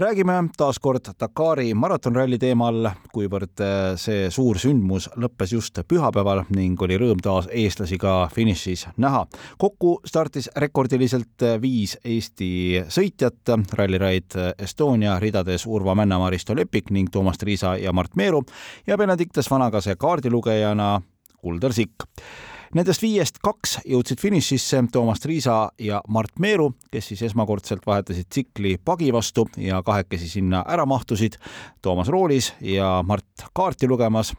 räägime taas kord Dakari maratonralli teemal, kuivõrd äh, see suur sündmus lõppes just pühapäeval ning oli rõõm taas eestlasi ka finišis näha. kokku startis rekordiliselt viis Eesti sõitjat Rally Ride Estonia ridades Urvo Männamaa, Risto Lepik ning Toomas Triisa ja Mart Meeru ja Benedictes Vanagase kaardilugejana Kuldar Sikk Nendest viiest kaks jõudsid finišisse Toomas Triisa ja Mart Meeru, kes siis esmakordselt vahetasid tsikli pagi vastu ja kahekesi sinna ära mahtusid. Toomas roolis ja Mart kaarti lugemas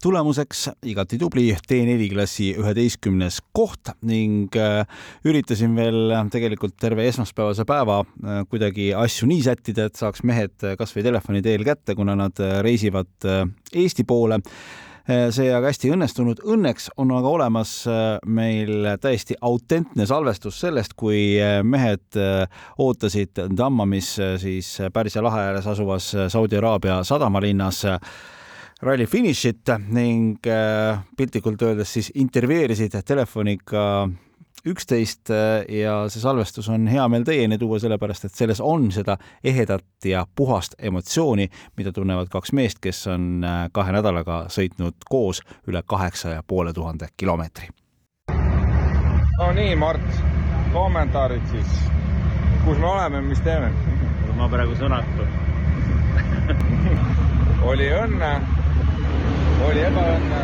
tulemuseks igati tubli T4 klassi üheteistkümnes koht ning äh, üritasin veel tegelikult terve esmaspäevase päeva äh, kuidagi asju nii sättida, et saaks mehed kasvõi telefoni teel kätte, kuna nad äh, reisivad Eesti poole see aga hästi õnnestunud. Õnneks on aga olemas eh, meil täiesti autentne salvestus sellest, kui eh, mehed ootasid Dammamis siis Pärsia lahe ääres asuvas Saudi Araabia sadamalinnas ralli finišit ning piltlikult öeldes siis intervjueerisid telefoniga üksteist äh, ja see salvestus on hea meel teieni tuua, sellepärast et selles on seda ehedat ja puhast emotsiooni, mida tunnevad kaks meest, kes on äh, kahe nädalaga sõitnud koos üle kaheksa ja poole tuhande kilomeetri. no nii, Mart, kommentaarid siis. kus me oleme, mis teeme? ma praegu sõnatu oli õnne, oli ebaõnne,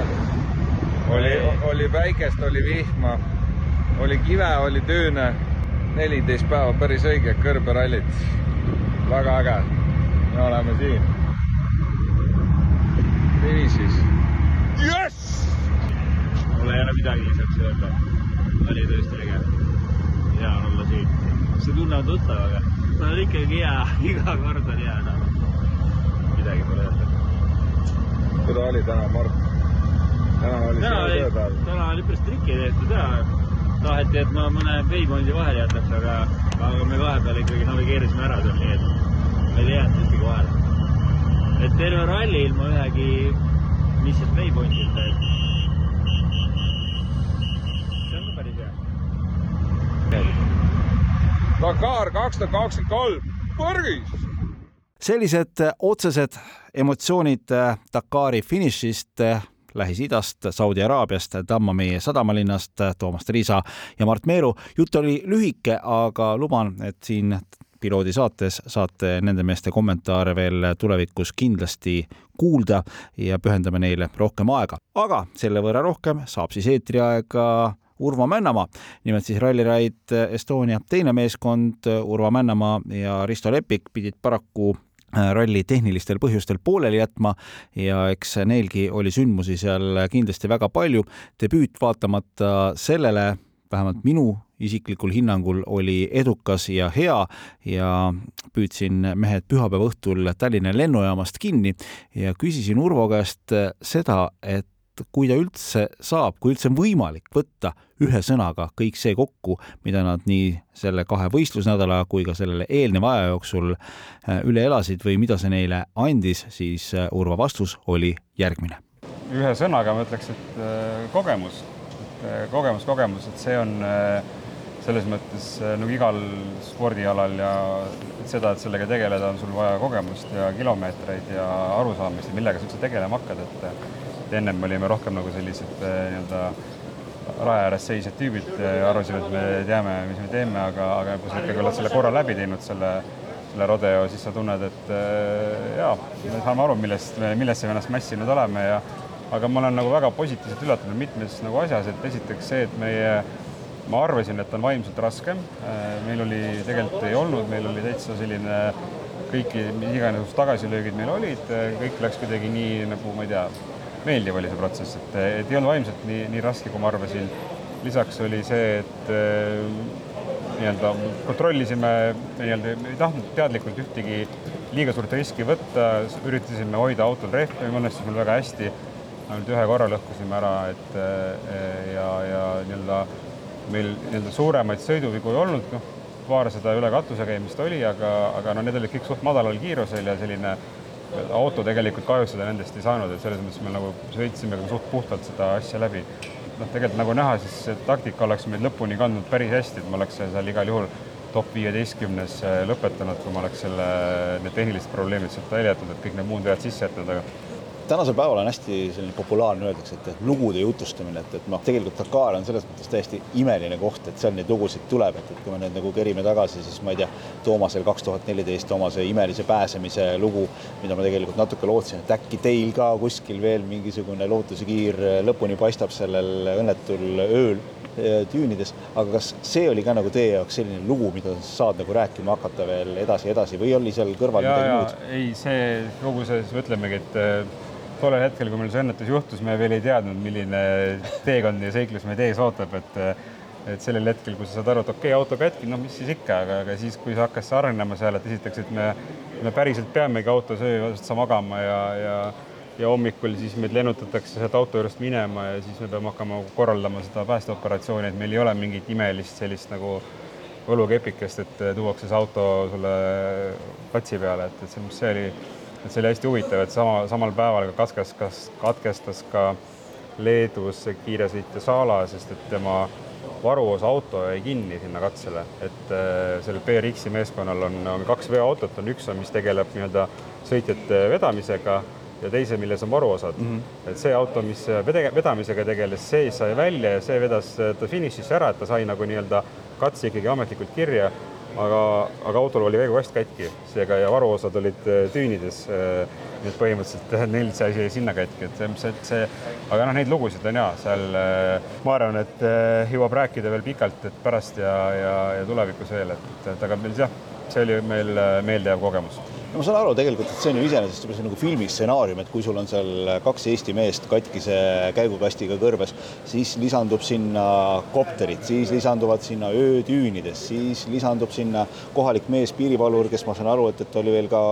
oli, oli päikest, oli vihma oli kive, oli tüüne, neliteist päeva päris õige kõrberallit. väga äge. me oleme siin. finišis. jess! mul ei ole midagi lisaks öelda. oli tõesti äge. hea on olla siin. see tunnevad tuttavaga. ta on ikkagi hea, iga kord on hea noh. midagi pole öelda. kuidas oli täna, Mart? täna oli täna oli, täna oli päris triki tehtud ja taheti, et ma mõne Waypointi vahele jätaks, aga, aga me vahepeal ikkagi navigeerisime ära seal, nii et meil ei jäänud ühtegi vahele. et terve ralli ilma ühegi lihtsalt Waypointita, et see on ka päris hea. Dakar kaks tuhat kakskümmend kolm, põrgis! sellised otsesed emotsioonid Dakari finišist Lähis-Idast, Saudi Araabiast, Dammami sadamalinnast, Toomas Triisa ja Mart Meeru. jutt oli lühike, aga luban, et siin piloodi saates saate nende meeste kommentaare veel tulevikus kindlasti kuulda ja pühendame neile rohkem aega. aga selle võrra rohkem saab siis eetriaega Urvo Männamaa, nimelt siis Rally Ride Estonia teine meeskond, Urvo Männamaa ja Risto Lepik pidid paraku ralli tehnilistel põhjustel pooleli jätma ja eks neilgi oli sündmusi seal kindlasti väga palju. debüüt vaatamata sellele, vähemalt minu isiklikul hinnangul oli edukas ja hea ja püüdsin mehed pühapäeva õhtul Tallinna lennujaamast kinni ja küsisin Urvo käest seda, et kui ta üldse saab, kui üldse on võimalik võtta ühe sõnaga kõik see kokku, mida nad nii selle kahe võistlusnädala kui ka sellele eelneva aja jooksul äh, üle elasid või mida see neile andis, siis äh, Urvo vastus oli järgmine. ühe sõnaga ma ütleks, et äh, kogemus, kogemus, kogemus, et see on selles mõttes nagu igal spordialal ja et seda, et sellega tegeleda, on sul vaja kogemust ja kilomeetreid ja arusaamist, millega sa üldse tegelema hakkad, et ennem me olime rohkem nagu sellised eh, nii-öelda raja ääres seisjad tüübid, arvasime, et me teame, mis me teeme, aga, aga kui sa ikkagi oled selle korra läbi teinud, selle, selle rodeo, siis sa tunned, et jaa, me saame aru, millest, millesse me ennast mässinud oleme ja aga ma olen nagu väga positiivselt üllatunud mitmes nagu asjas, et esiteks see, et meie ma arvasin, et on vaimselt raskem, eh, meil oli, tegelikult ei olnud, meil oli täitsa selline kõiki, mis iganes tagasilöögid meil olid, kõik läks kuidagi nii nagu ma ei tea, meeldiv oli see protsess, et, et ei olnud vaimselt nii, nii raske, kui ma arvasin. lisaks oli see, et äh, nii-öelda kontrollisime, nii-öelda ei tahtnud teadlikult ühtegi liiga suurt riski võtta, üritasime hoida autol rehvi, õnnestus meil väga hästi. ainult ühe korra lõhkusime ära, et ja, ja nii-öelda meil nii-öelda suuremaid sõiduvigu ei olnud, noh, paar seda üle katuse käimist oli, aga, aga no need olid kõik suht madalal kiirusel ja selline auto tegelikult kahjustada nendest ei saanud, et selles mõttes me nagu sõitsime suht puhtalt seda asja läbi. noh, tegelikult nagu näha, siis see taktika oleks meid lõpuni kandnud päris hästi, et me oleks seal igal juhul top viieteistkümnes lõpetanud, kui ma oleks selle, need tehnilised probleemid sealt välja jätnud, et kõik need muud vead sisse jätnud, aga tänasel päeval on hästi selline populaarne, öeldakse, et lugude jutustamine, et, et noh, tegelikult Dakar on selles mõttes täiesti imeline koht, et seal neid lugusid tuleb, et, et kui me nüüd nagu kerime tagasi, siis ma ei tea, Toomasel kaks tuhat neliteist Toomase imelise pääsemise lugu, mida ma tegelikult natuke lootsin, et äkki teil ka kuskil veel mingisugune lootusekiir lõpuni paistab sellel õnnetul ööl eh, tüünides, aga kas see oli ka nagu teie jaoks selline lugu, mida saad nagu rääkima hakata veel edasi, edasi või oli seal kõrval ja, midagi muud? ei, see lugu, selles mõtlemegi, et eh, tollel hetkel, kui meil see õnnetus juhtus, me veel ei teadnud, milline teekond ja seiklus meid ees ootab, et et sellel hetkel, kui sa saad aru, et okei okay,, auto katki, no mis siis ikka, aga, aga siis, kui see hakkas arenema seal, et esiteks, et me, me päriselt peamegi autos öö otsa magama ja, ja ja hommikul siis meid lennutatakse sealt auto juurest minema ja siis me peame hakkama korraldama seda päästeoperatsiooni, et meil ei ole mingit imelist sellist nagu võlukepikest, et tuuakse see auto sulle platsi peale, et, et see, see oli et see oli hästi huvitav, et sama, samal päeval ka katkestas, katkestas ka Leedus kiiresõitja Sala, sest et tema varuosa auto jäi kinni sinna katsele, et äh, sellel BRX-i meeskonnal on, on kaks veoautot, on üks on, mis tegeleb nii-öelda sõitjate vedamisega ja teise, milles on varuosad mm. -hmm. et see auto, mis vedamisega tegeles, see sai välja ja see vedas ta finišisse ära, et ta sai nagu nii-öelda katse ikkagi ametlikult kirja aga, aga autol oli veekogast katki, seega ja varuosad olid äh, tüünides. Äh, nii et põhimõtteliselt neil see asi jäi sinna katki, et see, see, see, aga noh, neid lugusid on ja seal, äh, ma arvan, et jõuab rääkida veel pikalt, et pärast ja, ja, ja tulevikus veel, et, et aga meil jah, see oli meil meeldejääv kogemus no ma saan aru tegelikult, et see on ju iseenesest juba nagu filmi stsenaarium, et kui sul on seal kaks Eesti meest katkise käigukastiga kõrves, siis lisandub sinna kopterid, siis lisanduvad sinna öötüünides, siis lisandub sinna kohalik mees, piirivalvur, kes ma saan aru, et, et oli veel ka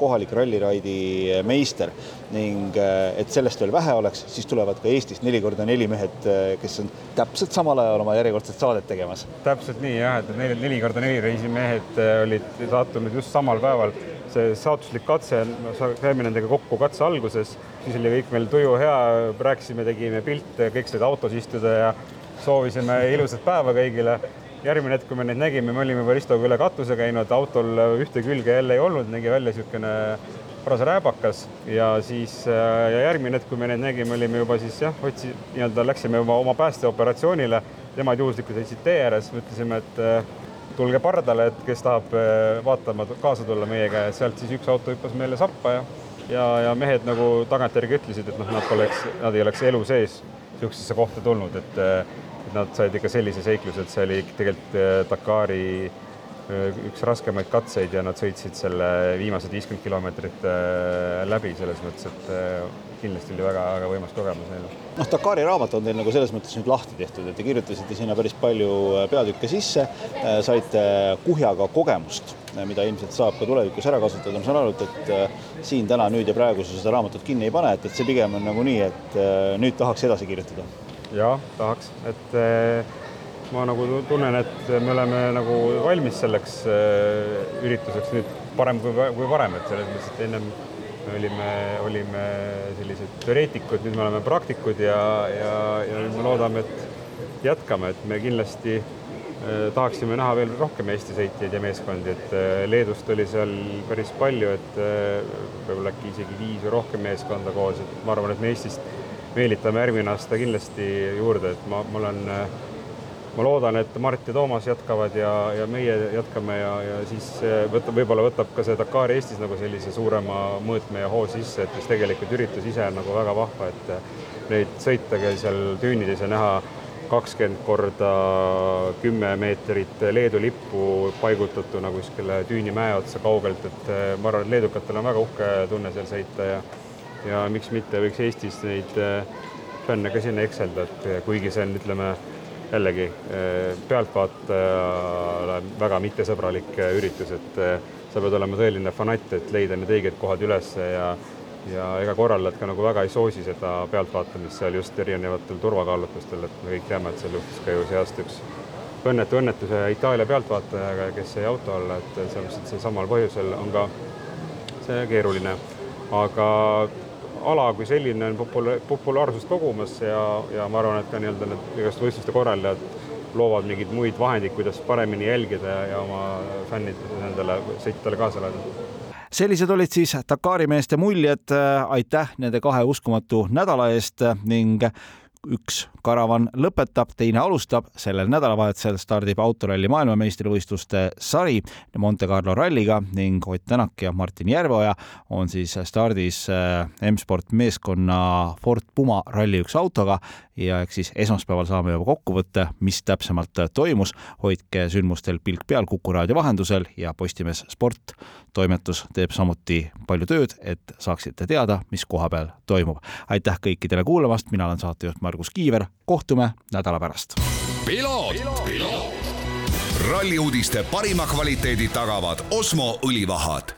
kohalik ralliraidi meister ning et sellest veel vähe oleks, siis tulevad ka Eestist neli korda neli mehed, kes on täpselt samal ajal oma järjekordset saadet tegemas. täpselt nii jah, et neli, neli korda neli reisimehed olid sattunud just samal päeval see saatuslik katse, saime nendega kokku katse alguses, siis oli kõik meil tuju hea, rääkisime, tegime pilte, kõik said autos istuda ja soovisime ilusat päeva kõigile. järgmine hetk, kui me neid nägime, me olime juba Ristoga üle katuse käinud, autol ühte külge jälle ei olnud, nägi välja niisugune paras rääbakas ja siis ja järgmine hetk, kui me neid nägime, olime juba siis jah, otsi, nii-öelda läksime juba oma päästeoperatsioonile, nemad juhuslikult sõitsid tee ääres, mõtlesime, et tulge pardale, et kes tahab eh, vaatama, kaasa tulla meiega ja sealt siis üks auto hüppas meile sappa ja ja, ja mehed nagu tagantjärgi ütlesid, et noh, nad poleks, nad ei oleks elu sees niisugusesse kohta tulnud, et et nad said ikka sellise seikluse, et see oli tegelikult eh, Dakari eh, üks raskemaid katseid ja nad sõitsid selle viimased viiskümmend kilomeetrit läbi selles mõttes, et kindlasti oli väga-väga võimas kogemus neile. noh, Dakari raamat on teil nagu selles mõttes nüüd lahti tehtud, et te kirjutasite sinna päris palju äh, peatükke sisse, äh, saite kuhjaga kogemust, äh, mida ilmselt saab ka tulevikus ära kasutada, ma saan aru, et, et siin täna, nüüd ja praegu sa seda raamatut kinni ei pane, et, et see pigem on nagu nii, et nüüd tahaks edasi kirjutada? jah, tahaks, et ma nagu tunnen, et me oleme nagu valmis selleks ürituseks nüüd parem kui, kui varem, et selles mõttes, et ennem me olime, olime sellised teoreetikud, nüüd me oleme praktikud ja, ja, ja nüüd me loodame, et jätkame, et me kindlasti eh, tahaksime näha veel rohkem Eesti sõitjaid ja meeskondi, et eh, Leedust oli seal päris palju, et võib-olla äkki isegi viis või rohkem meeskonda koos, et ma arvan, et me Eestist meelitame järgmine aasta kindlasti juurde, et ma, ma olen ma loodan, et Mart ja Toomas jätkavad ja, ja meie jätkame ja, ja siis võtab, võib-olla võtab ka see Dakar Eestis nagu sellise suurema mõõtme ja hoo sisse, et mis tegelikult üritus ise on nagu väga vahva, et neid sõitagi seal tüünides ja näha kakskümmend korda kümme meetrit Leedu lippu paigutatuna kuskile tüünimäe otsa kaugelt, et ma arvan, et leedukatel on väga uhke tunne seal sõita ja ja miks mitte võiks Eestis neid fänne ka sinna ekselda, et kuigi see on, ütleme, jällegi eh, pealtvaatajale väga mittesõbralik eh, üritus, et eh, sa pead olema tõeline fanatt, et leida need õiged kohad üles ja ja ega korraldajad ka nagu väga ei soosi seda pealtvaatamist seal just erinevatel turvakaalutlustel, et me kõik teame, et seal juhtus ka ju see aasta üks õnnetu õnnetus ühe Itaalia pealtvaatajaga, kes jäi auto alla, et sellepärast, et samal põhjusel on ka see keeruline. aga ala kui selline on popula-, populaarsust kogumas ja, ja ma arvan, et ka nii-öelda need igast võistluste korraldajad loovad mingeid muid vahendeid, kuidas paremini jälgida ja oma fännid nendele sõitjatele kaasa elada sellised olid siis Dakari meeste muljed. aitäh nende kahe uskumatu nädala eest ning üks karavan lõpetab, teine alustab. sellel nädalavahetusel stardib autoralli maailmameistrivõistluste sari Monte Carlo ralliga ning Ott Tänak ja Martin Järveoja on siis stardis äh, M-sport meeskonna Ford Puma Rally1 autoga ja eks siis esmaspäeval saame juba kokkuvõtte, mis täpsemalt toimus. hoidke sündmustel pilk peal Kuku raadio vahendusel ja Postimees Sport toimetus teeb samuti palju tööd, et saaksite teada, mis koha peal toimub. aitäh kõikidele kuulamast, mina olen saatejuht Margus Kiiver, kohtume nädala pärast. ralli uudiste parima kvaliteedi tagavad Osmo õlivahad